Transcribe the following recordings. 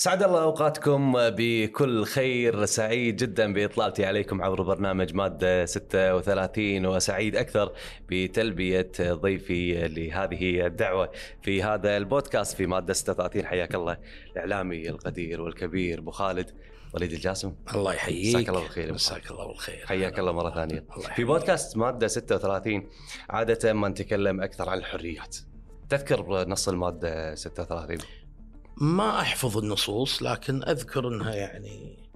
سعد الله أوقاتكم بكل خير سعيد جدا بإطلالتي عليكم عبر برنامج مادة 36 وسعيد أكثر بتلبية ضيفي لهذه الدعوة في هذا البودكاست في مادة 36 حياك الله الإعلامي القدير والكبير أبو خالد وليد الجاسم. الله يحييك. مساك الله بالخير مساك الله بالخير. حياك الله مرة ثانية. الله في بودكاست مادة 36 عادة ما نتكلم أكثر عن الحريات. تذكر نص المادة 36 ما أحفظ النصوص لكن أذكر إنها يعني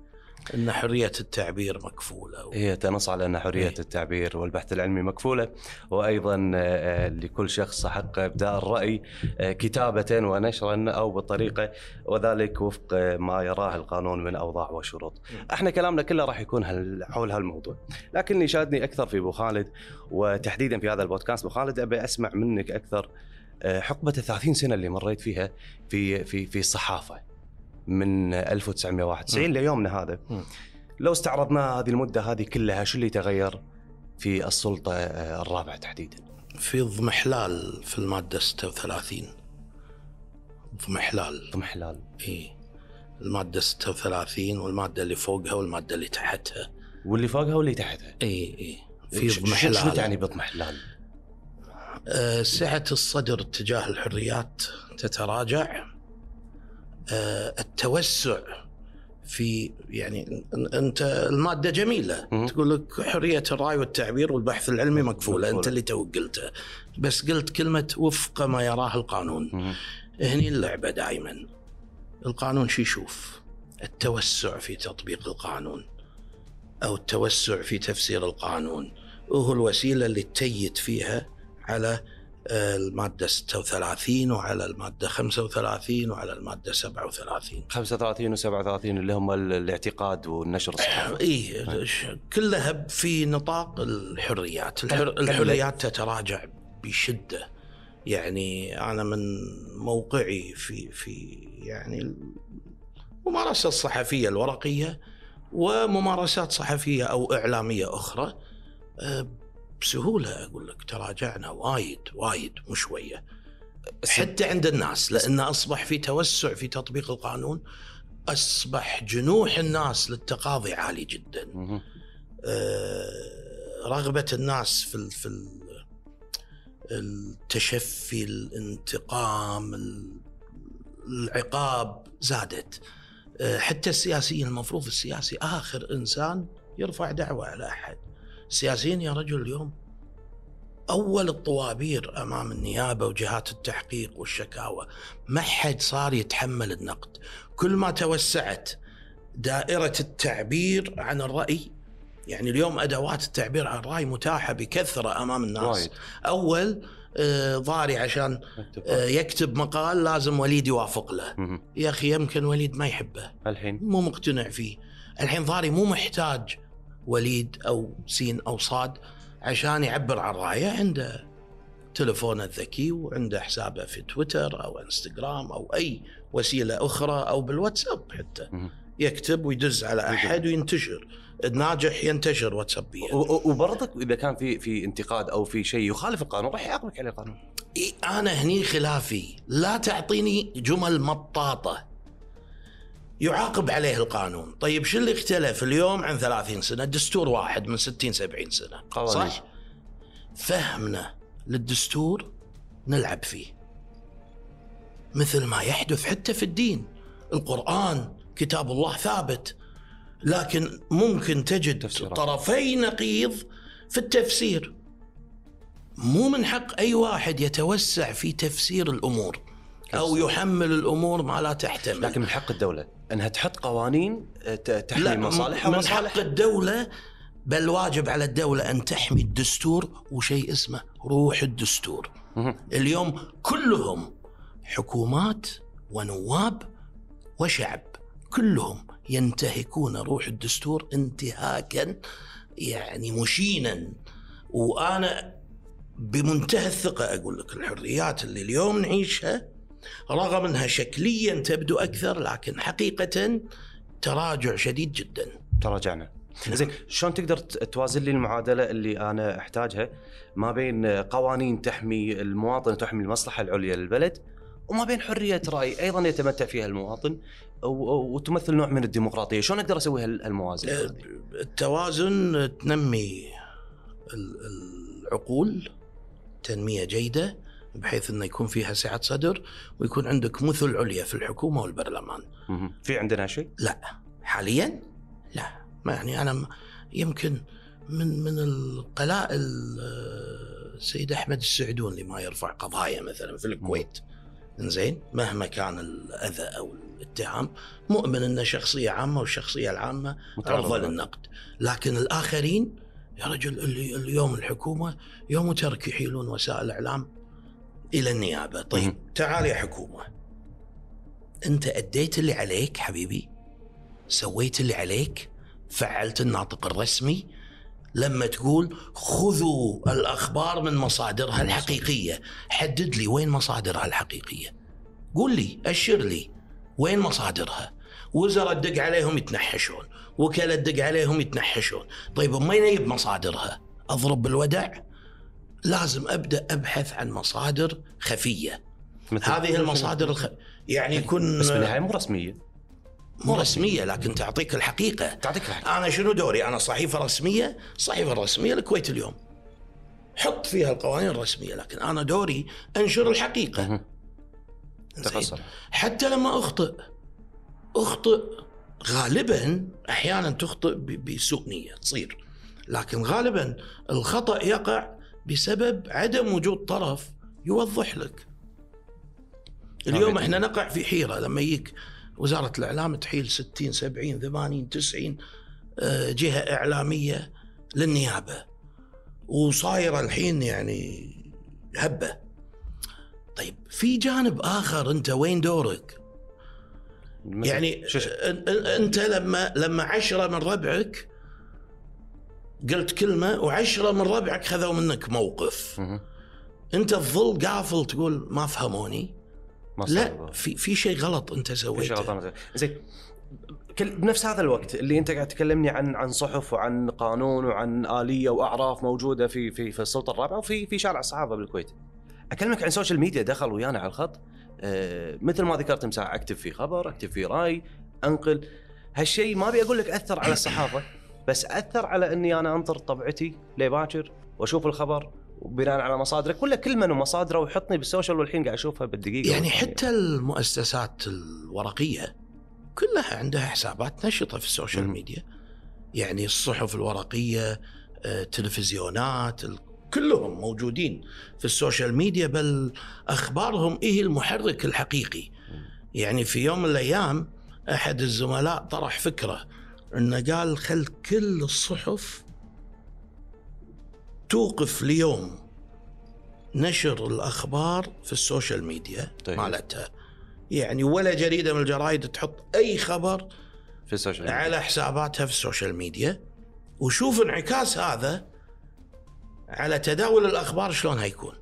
إن حرية التعبير مكفولة و... هي تنص على إن حرية إيه. التعبير والبحث العلمي مكفولة وأيضا آه، لكل شخص حق إبداء الرأي آه، كتابة ونشرا أو بالطريقة وذلك وفق آه، ما يراه القانون من أوضاع وشروط. إحنا كلامنا كله راح يكون حول هالموضوع، لكن اللي شادني أكثر في أبو خالد وتحديدا في هذا البودكاست أبو خالد أبي أسمع منك أكثر آه، حقبة ال 30 سنة اللي مريت فيها في في في الصحافه من 1991 مم. ليومنا هذا. مم. لو استعرضنا هذه المدة هذه كلها شو اللي تغير في السلطة آه، الرابعة تحديدا؟ في ضمحلال في المادة 36 ضمحلال ضمحلال إي. المادة 36 والمادة اللي فوقها والمادة اللي تحتها. واللي فوقها واللي تحتها. إي إي. في ش- شو تعني بضمحلال؟ آه، سعة الصدر تجاه الحريات تتراجع. آه، التوسع في يعني أنت المادة جميلة. مم. تقول لك حرية الرأي والتعبير والبحث العلمي مكفوله مكفولة. أنت اللي تو قلته. بس قلت كلمة وفق ما يراه القانون. مم. هني اللعبة دائما القانون شو يشوف؟ التوسع في تطبيق القانون أو التوسع في تفسير القانون. وهو الوسيلة اللي تيت فيها على آه، المادة 36 وعلى المادة 35 وعلى المادة 37 35 و37 اللي هم ال- الاعتقاد والنشر الصحافي اي كلها في نطاق الحريات. الحر الحريات تتراجع بشدة. يعني أنا من موقعي في في يعني الممارسه الصحفيه الورقية وممارسات صحفية أو إعلامية أخرى أه، بسهولة أقول لك تراجعنا وايد وايد مو شوية. حتى عند الناس لأن أصبح في توسع في تطبيق القانون أصبح جنوح الناس للتقاضي عالي جدا. آه، رغبة الناس في في ال- التشفي الانتقام ال- العقاب زادت. آه، حتى السياسيين المفروض السياسي آخر إنسان يرفع دعوة على أحد. السياسيين يا رجل اليوم. أول الطوابير أمام النيابة وجهات التحقيق والشكاوى. ما حد صار يتحمل النقد. كل ما توسعت دائرة التعبير عن الرأي يعني اليوم أدوات التعبير عن الرأي متاحة بكثرة أمام الناس. وايد. أول آه، ضاري عشان آه، يكتب مقال لازم وليد يوافق له. مم. يا أخي يمكن وليد ما يحبه. الحين؟ مو مقتنع فيه. الحين ضاري مو محتاج وليد أو سين أو صاد عشان يعبر عن رأيه عنده تلفونه الذكي وعنده حسابه في تويتر أو إنستغرام أو أي وسيلة أخرى أو بالواتساب حتى. يكتب ويدز على أحد وينتشر. الناجح ينتشر واتسابيا و- و- وبرضك إذا كان في في انتقاد أو في شيء يخالف القانون راح يعاقبك عليه القانون. أنا هني خلافي. لا تعطيني جمل مطاطة. يعاقب عليه القانون. طيب شو اللي اختلف اليوم عن 30 سنة؟ دستور واحد من 60 70 سنة. قوانين. صح؟ فهمنا للدستور نلعب فيه. مثل ما يحدث حتى في الدين. القرآن كتاب الله ثابت. لكن ممكن تجد تفسيرات. طرفي نقيض في التفسير. مو من حق أي واحد يتوسع في تفسير الأمور. أو يحمل الأمور ما لا تحتمل. لكن من حق الدولة إنها تحط قوانين آه، تحمي مصالحها من حق الدولة بل واجب على الدولة أن تحمي الدستور وشيء اسمه روح الدستور. اليوم كلهم حكومات ونواب وشعب كلهم ينتهكون روح الدستور انتهاكا يعني مشينا. وأنا بمنتهى الثقة أقول لك الحريات اللي اليوم نعيشها رغم أنها شكليا تبدو أكثر لكن حقيقه تراجع شديد جدا تراجعنا زين شلون تقدر توازن لي المعادلة اللي أنا أحتاجها ما بين قوانين تحمي المواطن وتحمي المصلحة العليا للبلد وما بين حرية رأي أيضا يتمتع فيها المواطن وتمثل نوع من الديمقراطية، شلون أقدر أسوي هال- هالموازنة؟ هذه؟ التوازن تنمي ال- العقول تنمية جيدة بحيث إنه يكون فيها سعة صدر ويكون عندك مثل عليا في الحكومة والبرلمان. في عندنا شيء؟ لا. حاليا؟ لا. ما يعني أنا يمكن من من القلائل آه، السيد أحمد السعدون اللي ما يرفع قضايا مثلا في الكويت. زين مهما كان الأذى أو الاتهام مؤمن إنه شخصية عامة والشخصية العامة عرضه للنقد لكن الآخرين يا رجل اللي اليوم الحكومة يوم ترك يحيلون وسائل الاعلام إلى النيابة. طيب مهم. تعال يا حكومة. أنت أديت اللي عليك حبيبي. سويت اللي عليك. فعلت الناطق الرسمي. لما تقول خذوا الأخبار من مصادرها الحقيقية. حدد لي وين مصادرها الحقيقية. قول لي أشر لي وين مصادرها. وزراء تدق عليهم يتنحشون. وكلاء تدق عليهم يتنحشون. طيب ما ينيب مصادرها؟ أضرب بالودع لازم أبدأ أبحث عن مصادر خفية. مثل هذه المصادر الخ... يعني يكون بس بالنهاية مو رسمية. مو رسمية لكن تعطيك الحقيقة. تعطيك الحق أنا شنو دوري؟ أنا صحيفة رسمية الصحيفه الرسميه الكويت اليوم. حط فيها القوانين الرسمية لكن أنا دوري أنشر الحقيقة. حتى لما أخطئ أخطئ غالبا أحيانا تخطئ بسوء نية تصير. لكن غالبا الخطأ يقع بسبب عدم وجود طرف يوضح لك. اليوم إحنا نقع في حيرة لما يجيك وزارة الإعلام تحيل 60 70 80 90 آه، جهة إعلامية للنيابة. وصايرة الحين يعني هبة. طيب في جانب آخر أنت وين دورك؟ يعني أنت لما لما عشرة من ربعك قلت كلمة وعشرة من ربعك خذوا منك موقف. انت تظل قافل تقول ما فهموني. ما لا في في شيء غلط انت في شيء سويته. غلطان زين كل بنفس هذا الوقت اللي انت قاعد تكلمني عن عن صحف وعن قانون وعن آلية وأعراف موجودة في في في السلطة الرابعة وفي في شارع الصحافة بالكويت. أكلمك عن social media دخل ويانا على الخط. آه مثل ما ذكرت مساء أكتب فيه خبر أكتب فيه رأي أنقل. هالشيء ما أبي أقول لك أثر على الصحافة. بس أثر على إني أنا انطر طبعتي لباكر وأشوف الخبر وبناء على مصادرك ولا كل من ومصادره ويحطني بال social والحين قاعد أشوفها بالدقيقة يعني. حتى المؤسسات الورقية كلها عندها حسابات نشطة في ال social. media يعني الصحف الورقية آه، التلفزيونات ال- كلهم موجودين في ال social media بل أخبارهم إيه المحرك الحقيقي يعني في يوم من الأيام أحد الزملاء طرح فكرة إنه قال خل كل الصحف توقف ليوم نشر الأخبار في ال social media طيب. مالتها يعني ولا جريدة من الجرايد تحط أي خبر في ال social media. على حساباتها في ال social media وشوف انعكاس هذا على تداول الأخبار شلون هيكون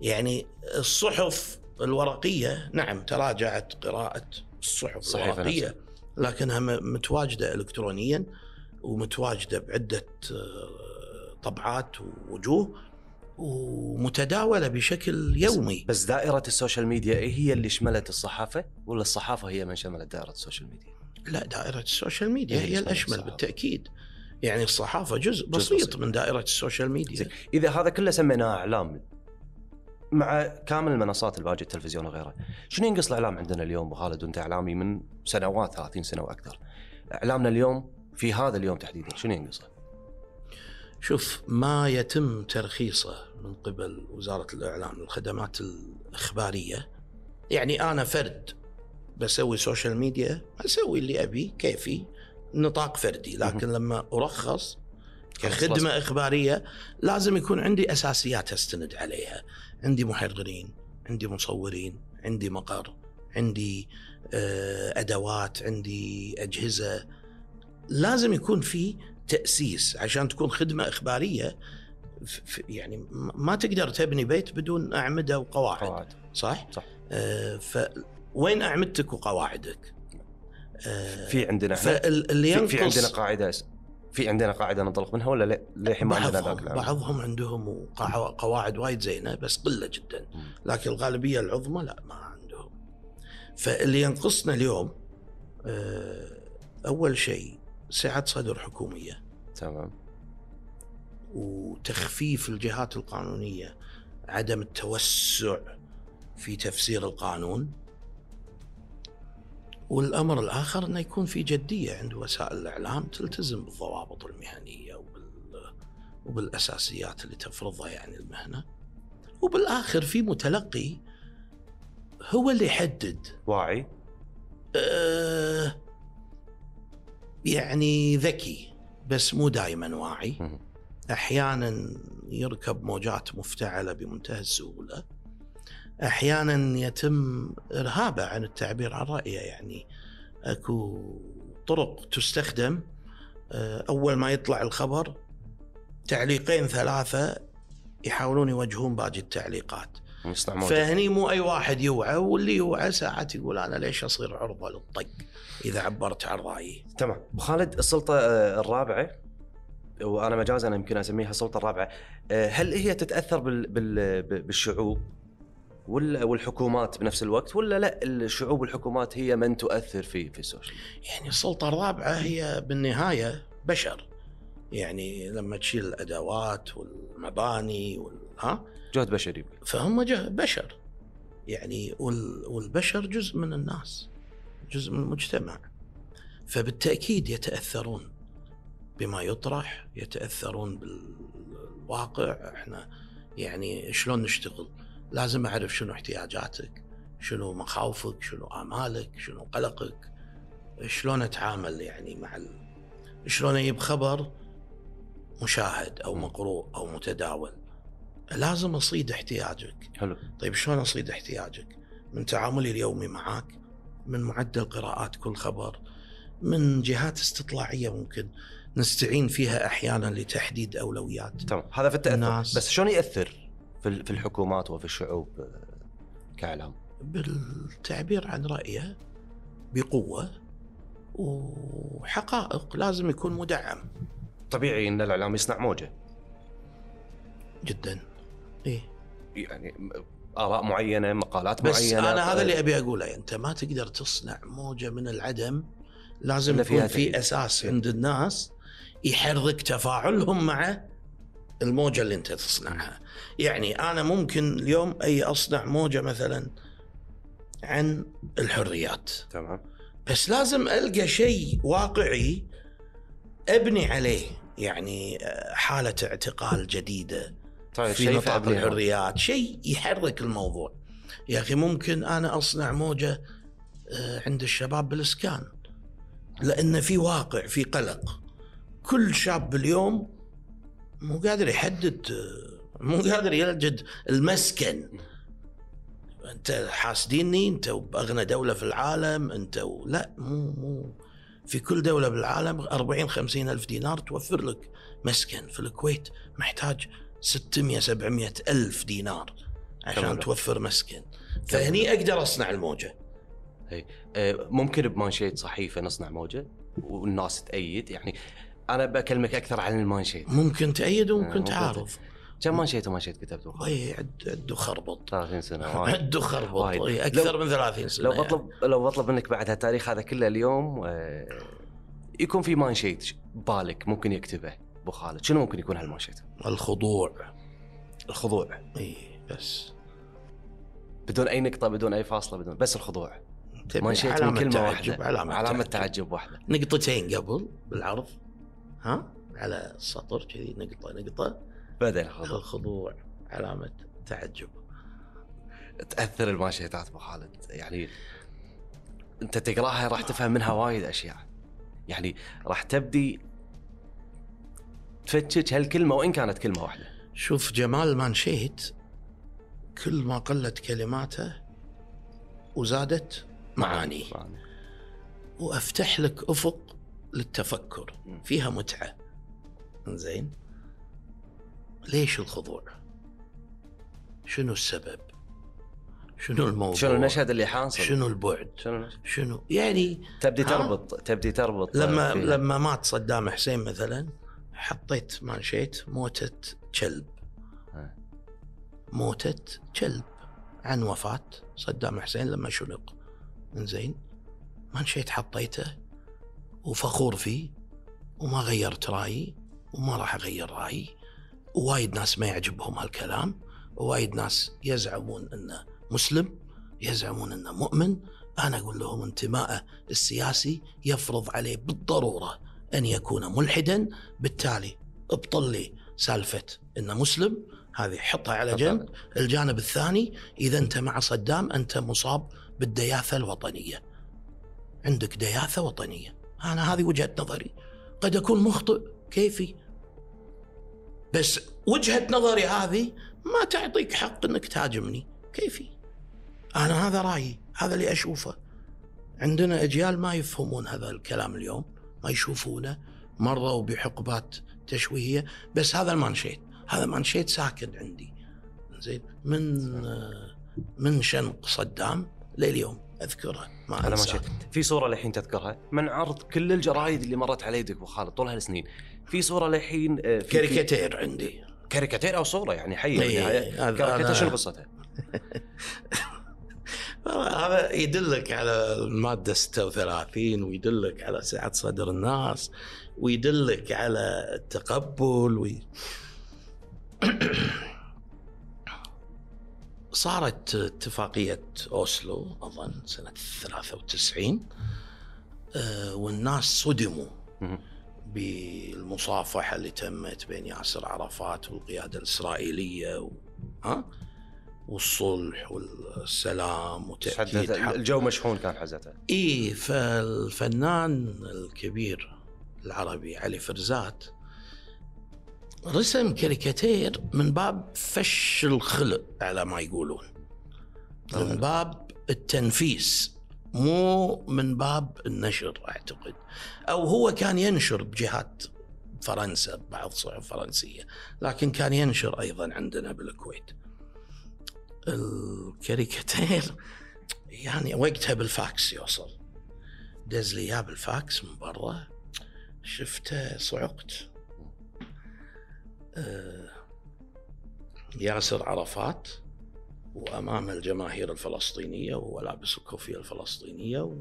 يعني الصحف الورقية نعم تراجعت قراءة الصحف الورقية نفسها. لكنها متواجدة الكترونيا ومتواجدة بعدة آه، طبعات ووجوه ومتداولة بشكل يومي بس دائرة ال social media إيه هي اللي شملت الصحافة ولا الصحافة هي من شملت دائرة ال social media؟ لا دائرة ال social media هي هي اللي الأشمل الصحافة. بالتأكيد يعني الصحافة جزء بسيط, بسيط. من دائرة ال social media زين إذا هذا كله سميناه إعلام مع كامل المنصات الباقية التلفزيون وغيره شنو ينقص الإعلام عندنا اليوم أبو خالد وأنت إعلامي من سنوات 30 سنة وأكثر؟ إعلامنا اليوم في هذا اليوم تحديدا شنو ينقصه؟ شوف ما يتم ترخيصه من قبل وزارة الإعلام الخدمات الإخبارية. يعني أنا فرد بسوي social media أسوي اللي أبي كيفي نطاق فردي. لكن لما أرخص كخدمة إخبارية لازم يكون عندي أساسيات أستند عليها عندي محررين عندي مصورين عندي مقر عندي آه، أدوات عندي أجهزة لازم يكون في تأسيس عشان تكون خدمة إخبارية ف- ف- يعني ما تقدر تبني بيت بدون أعمدة وقواعد قواعد صح؟ صح. آه فوين أعمدتك وقواعدك؟ آه في عندنا فاللي في, ينقص في عندنا قاعدة في عندنا قاعدة ننطلق منها ولا لا- للحين ما عندنا ذاك بعضهم, عندهم قواعد وايد زينة بس قلة جدا. لكن الغالبية العظمى لا ما عندهم. فاللي ينقصنا اليوم آه، أول شيء سعة صدر حكومية. تمام. وتخفيف الجهات القانونية عدم التوسع في تفسير القانون. والأمر الآخر إنه يكون في جدية عند وسائل الإعلام تلتزم بالضوابط المهنية وبال وبالأساسيات اللي تفرضها يعني المهنة. وبالآخر في متلقي هو اللي يحدد. واعي. أه يعني ذكي بس مو دائما واعي. أحيانا يركب موجات مفتعلة بمنتهى السهولة. أحيانا يتم إرهابه عن التعبير عن رأيه يعني أكو طرق تستخدم آه، أول ما يطلع الخبر تعليقين ثلاثة يحاولون يوجهون باقي التعليقات. فهني مو أي واحد يوعى واللي يوعى ساعات يقول أنا ليش أصير عرضة للطق إذا عبرت عن رأيي. تمام. أبو خالد السلطة آه، الرابعة وأنا مجازا يمكن أسميها السلطة الرابعة آه، هل هي تتأثر بال بال بالشعوب؟ والحكومات بنفس الوقت ولا لا الشعوب والحكومات هي من تؤثر في في السوشيال يعني السلطة الرابعة هي بالنهاية بشر. يعني لما تشيل الأدوات والمباني وال... ها؟ جهد بشري. فهم جه- بشر. يعني وال- والبشر جزء من الناس جزء من المجتمع. فبالتأكيد يتأثرون بما يطرح يتأثرون بالواقع. إحنا يعني شلون نشتغل؟ لازم أعرف شنو احتياجاتك شنو مخاوفك شنو آمالك شنو قلقك شلون أتعامل يعني مع ال... شلون أجيب خبر مشاهد أو مقروء أو متداول. لازم أصيد احتياجك. حلو. طيب شلون أصيد احتياجك؟ من تعاملي اليومي معك من معدل قراءات كل خبر من جهات استطلاعية ممكن نستعين فيها أحيانا لتحديد أولويات. تمام هذا في التأثر. الناس. بس شلون يأثر؟ في ال- في الحكومات وفي الشعوب آه، كاعلام بالتعبير عن رأيه بقوة وحقائق لازم يكون مدعم. طبيعي إن الإعلام يصنع موجة. جدا. إيه. يعني آراء معينة مقالات بس معينة أنا هذا آه، اللي أبي أقوله. أنت ما تقدر تصنع موجة من العدم لازم يكون في. أساس. عند الناس يحرك تفاعلهم مع الموجة اللي انت تصنعها. يعني أنا ممكن اليوم أي أصنع موجة مثلا عن الحريات. تمام. بس لازم ألقى شيء واقعي أبني عليه. يعني آه، حالة اعتقال جديدة طيب في نطاق. الحريات. شيء يحرك الموضوع. يا أخي ممكن أنا أصنع موجة آه، عند الشباب بالإسكان. لأن في واقع في قلق. كل شاب اليوم مو قادر يحدد مو قادر يجد المسكن. انت حاسديني انت باغنى دولة في العالم انت و... لا مو مو. في كل دولة بالعالم 40 50 ألف دينار توفر لك مسكن. في الكويت محتاج 600 700 ألف دينار عشان. توفر مسكن. فهني أقدر أصنع الموجة. آه، ممكن بمانشيت صحيفة نصنع موجة والناس تأيد يعني أنا بكلمك أكثر عن المانشيت. ممكن تأيد وممكن ممكن تعارض. كم مانشيت ومانشيت كتبت والله عد عد خربط. 30 سنة. عد خربط. وايد. إي، أكثر من 30 سنة لو يعني. بطلب لو بطلب منك بعد هالتاريخ هذا كله اليوم آه، يكون في مانشيت بالك ممكن يكتبه أبو خالد. شنو ممكن يكون هالمانشيت؟ الخضوع. الخضوع. إي بس. بدون أي نقطة بدون أي فاصلة بدون بس الخضوع. مانشيت من علامة كلمة تعجب، واحدة. علامة, علامة تعجب. تعجب واحدة. نقطتين قبل بالعرض. ها؟ على السطر كذي نقطة نقطة. بدل الخضوع الخضوع علامة تعجب. تأثر المانشيتات أبو خالد. يعني أنت تقراها راح تفهم منها وايد أشياء. يعني راح تبدي تفتش هالكلمة وإن كانت كلمة واحدة. شوف جمال مانشيت كل ما قلت كلماته وزادت معانيه معاني. وأفتح لك أفق للتفكر. فيها متعة زين ليش الخضوع؟ شنو السبب؟ شنو الموضوع؟ شنو المشهد اللي حاصل شنو البعد؟ شنو؟ شنو يعني تبدي؟ تربط تبدي تربط لما فيها. لما مات صدام حسين مثلا حطيت مانشيت موتة كلب ها. موتة كلب عن وفاة صدام حسين لما شنق زين منشيت حطيته وفخور فيه وما غيرت رأيي وما راح أغير رأيي. ووايد ناس ما يعجبهم هالكلام ووايد ناس يزعمون إنه مسلم يزعمون إنه مؤمن. أنا أقول لهم انتمائه السياسي يفرض عليه بالضرورة أن يكون ملحدا. بالتالي ابطل لي سالفة إنه مسلم. هذه حطها على جنب. الجانب الثاني إذا أنت مع صدام أنت مصاب بالدياثة الوطنية. عندك دياثة وطنية. أنا هذه وجهة نظري. قد أكون مخطئ. كيفي؟ بس وجهة نظري هذه ما تعطيك حق إنك تهاجمني. كيفي؟ أنا هذا رأيي. هذا اللي أشوفه. عندنا أجيال ما يفهمون هذا الكلام اليوم ما يشوفونه. مروا بحقبات تشويهية. بس هذا المانشيت. هذا مانشيت ساكن عندي. زين من من شنق صدام لليوم. أذكره ما أنا أنساه. ماشي في صورة للحين تذكرها. من عرض كل الجرايد اللي مرت على يدك أبو خالد طول هالسنين في صورة للحين آه، في كاريكاتير عندي. كاريكاتير أو صورة يعني حية إيه، بالنهايه هذا- كاريكاتير شنو قصتها؟ هذا يدلك على المادة 36 ويدلك على سعة صدر الناس ويدلك على التقبل وي... صارت اتفاقية أوسلو أظن سنة 93 آه، والناس صدموا. بالمصافحة اللي تمت بين ياسر عرفات والقيادة الإسرائيلية و... ها؟ والصلح والسلام وتأكيد الجو مشحون كان حزتها اي فالفنان الكبير العربي علي فرزات رسم كاريكاتير من باب فش الخلق على ما يقولون. من باب التنفيس مو من باب النشر أعتقد. أو هو كان ينشر بجهات فرنسا بعض صحف فرنسية لكن كان ينشر أيضا عندنا بالكويت. الكاريكاتير يعني وقتها بالفاكس يوصل دز لي اياه بالفاكس من برا. شفته صعقت. ياسر عرفات وأمام الجماهير الفلسطينية وهو لابس الكوفيه الفلسطينية و...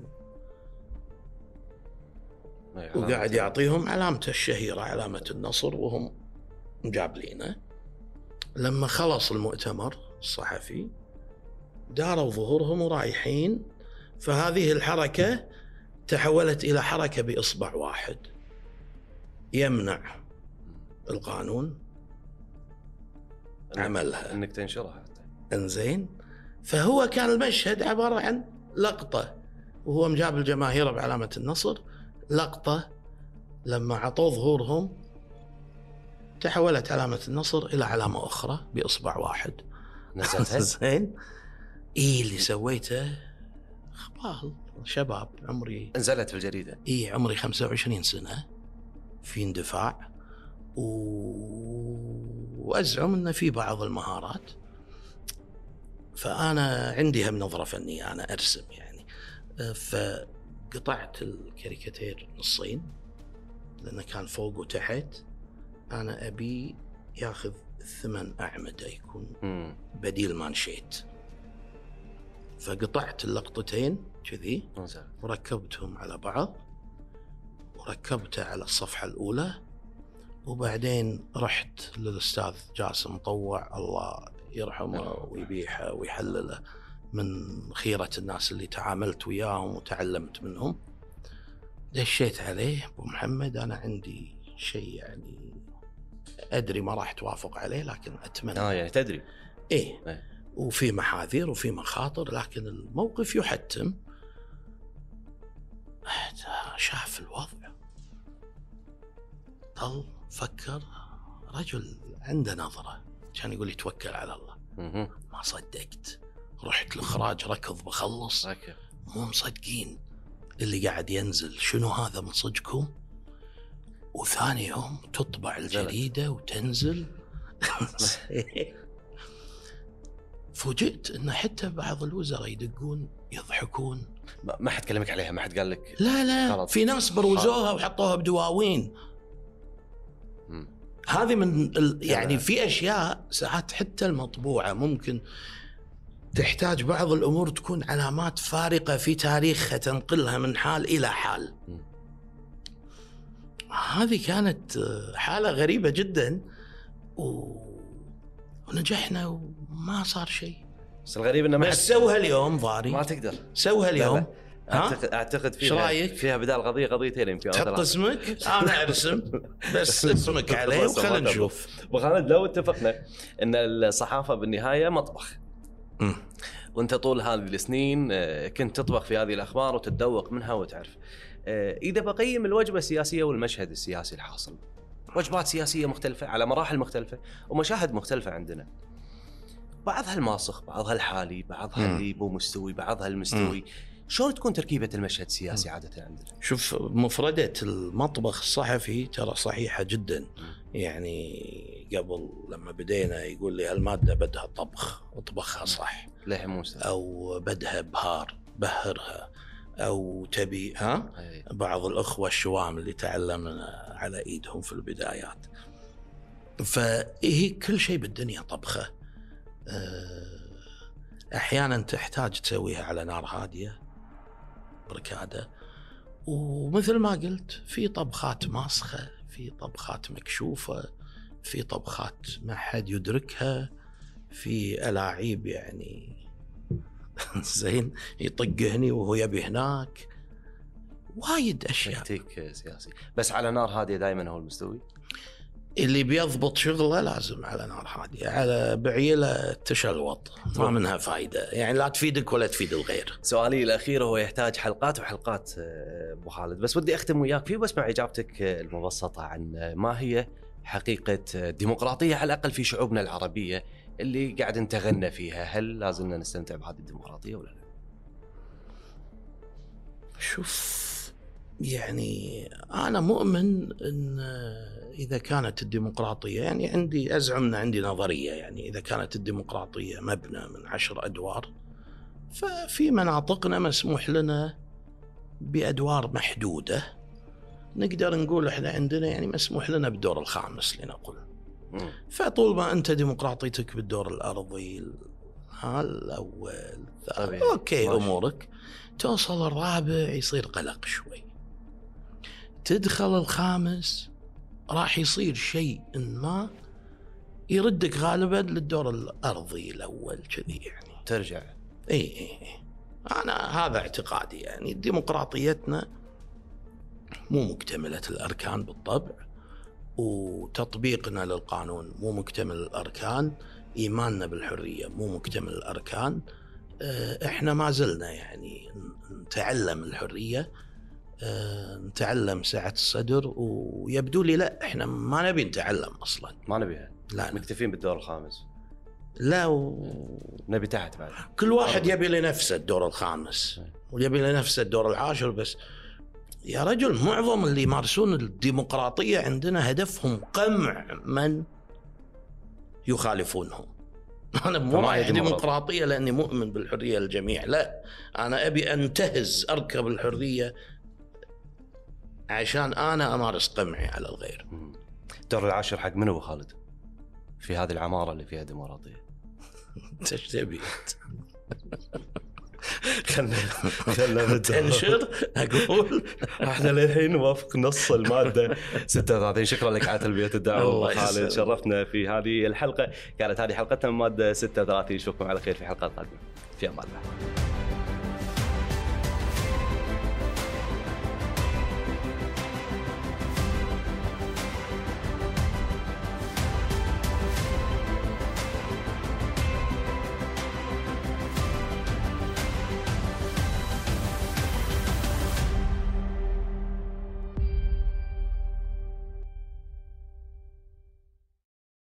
وقاعد يعطيهم علامته الشهيرة علامة النصر وهم مجابلينه. لما خلص المؤتمر الصحفي داروا ظهورهم ورايحين فهذه الحركة تحولت إلى حركة بإصبع واحد يمنع القانون؟ عملها. إنك تنشرها. حتى إنزين. فهو كان المشهد عبارة عن لقطة وهو مجاب الجماهير بعلامة النصر. لقطة لما عطوا ظهورهم تحولت علامة النصر إلى علامة أخرى بإصبع واحد. نزلتها زين. اي اللي سويته؟ خبال شباب عمري نزلت في الجريدة. اي عمري 25 سنة. في اندفاع. و... وأزعم إن في بعض المهارات. فأنا عندي هم نظرة فنية أنا أرسم يعني. فقطعت الكاريكاتير نصين لأنه كان فوق وتحت. أنا أبي ياخذ ثمان أعمدة يكون. بديل مانشيت. فقطعت اللقطتين كذي. وركبتهم على بعض وركبته على الصفحة الأولى. وبعدين رحت للأستاذ جاسم مطوع الله يرحمه ويبيحه ويحلله من خيرة الناس اللي تعاملت وياهم وتعلمت منهم. دشيت عليه أبو محمد أنا عندي شيء يعني أدري ما راح توافق عليه لكن أتمنى. آه يعني تدري. إيه. إيه. وفي محاذير وفي مخاطر لكن الموقف يحتم. شاف الوضع. ظل فكر رجل عنده نظرة. كان يقول لي توكل على الله. ما صدقت. رحت الاخراج ركض بخلص. مو مصدقين. اللي قاعد ينزل. شنو هذا من صدقكم؟ وثاني يوم تطبع الجريدة وتنزل. فوجئت إن حتى بعض الوزراء يدقون يضحكون. ما حد كلمك عليها؟ ما حد قال لك؟ لا لا. غلط. في ناس بروزوها وحطوها بدواوين. هذه من ال... يعني. في أشياء ساعات حتى المطبوعة ممكن تحتاج بعض الأمور تكون علامات فارقة في تاريخها تنقلها من حال إلى حال. هذه كانت حالة غريبة جدا و... ونجحنا وما صار شيء. بس الغريب إنه ما بس سوها اليوم ضاري ما تقدر سوها اليوم لا. ها؟ اعتقد أعتقد فيها رأيك؟ فيها بدال قضيه قضيتين يمكن تحط. اسمك أنا ارسم بس اسمك عليه وخلينا. نشوف. ابو خالد لو اتفقنا إن الصحافة بالنهاية مطبخ. وأنت طول هذه السنين آه، كنت تطبخ في هذه الأخبار وتتذوق منها وتعرف آه، إذا بقيم الوجبة السياسية والمشهد السياسي الحاصل وجبات سياسية مختلفة على مراحل مختلفة ومشاهد مختلفة عندنا بعضها الماسخ بعضها الحالي بعضها. اللي مو مستوي بعضها المستوي شلون تكون تركيبة المشهد السياسي عادة عندنا؟ شوف مفردة المطبخ الصحفي ترى صحيحة جدا. يعني قبل لما بدينا يقول لي هالمادة بدها طبخ اطبخها صح. للحين مو مستوي أو بدها بهار بهرها. أو تبي ها. بعض الأخوة الشوام اللي تعلمنا على إيدهم في البدايات. فهي كل شيء بالدنيا طبخة. أه، أحيانا تحتاج تسويها على نار هادية. بركادة ومثل ما قلت في طبخات ماسخة في طبخات مكشوفة في طبخات ما حد يدركها في ألاعيب يعني زين يطق هني وهو يبي هناك. وايد أشياء. تكتيك سياسي. بس على نار هادية دائما هو المستوي؟ اللي بيضبط شغله لازم على نار هاديه على بعيلة تشلوط ما منها فايدة. يعني لا تفيدك ولا تفيد الغير. سؤالي الأخير هو يحتاج حلقات وحلقات آه، أبو خالد. بس ودي أختم وياك. فيه بس مع إجابتك آه، المبسطة عن آه، ما هي حقيقة الديمقراطيه على الأقل في شعوبنا العربية اللي قاعد نتغنى فيها. هل لازلنا نستمتع بهذه الديمقراطية ولا لا؟ شوف. يعني أنا مؤمن إن إذا كانت الديمقراطية يعني عندي أزعم ان عندي نظرية يعني إذا كانت الديمقراطية مبنى من عشر أدوار ففي مناطقنا مسموح لنا بأدوار محدودة. نقدر نقول إحنا عندنا يعني مسموح لنا بالدور الخامس لنقل مم. فطول ما أنت ديمقراطيتك بالدور الأرضي ها الأول أوكي ماشي. أمورك. توصل الرابع يصير قلق شوي. تدخل الخامس راح يصير شيء ما يردك غالبا للدور الأرضي الأول كذي يعني. ترجع. إي إي أنا هذا اعتقادي يعني. ديمقراطيتنا مو مكتملة الأركان بالطبع وتطبيقنا للقانون مو مكتمل الأركان إيماننا بالحرية مو مكتمل الأركان. آه، إحنا ما زلنا يعني نتعلم الحرية. نتعلم سعه الصدر ويبدو لي لا إحنا ما نبي نتعلم أصلا. ما نبيها. لا. مكتفين بالدور الخامس. لا و... نبي تحت بعد. كل واحد يبي لنفسه الدور الخامس ويبي لنفسه الدور العاشر بس يا رجل معظم اللي يمارسون الديمقراطية عندنا هدفهم قمع من يخالفونهم. أنا مو رايح؟ ديمقراطية. لأني مؤمن بالحرية للجميع لا. أنا أبي أنتهز أركب الحرية عشان أنا أمارس قمعي على الغير. الدور العاشر حق من ابو خالد؟ في هذه العمارة اللي فيها ديمقراطية. أنت إيش تبي؟ خلنا خلنا تنشر؟ أقول. إحنا للحين نوافق نص المادة. 36 شكرا لك على تلبية الدعوه خالد. شرفتنا في هذه الحلقة. كانت هذه حلقتنا من ماده 36 نشوفكم على خير في حلقات قادمة. في أمان الله.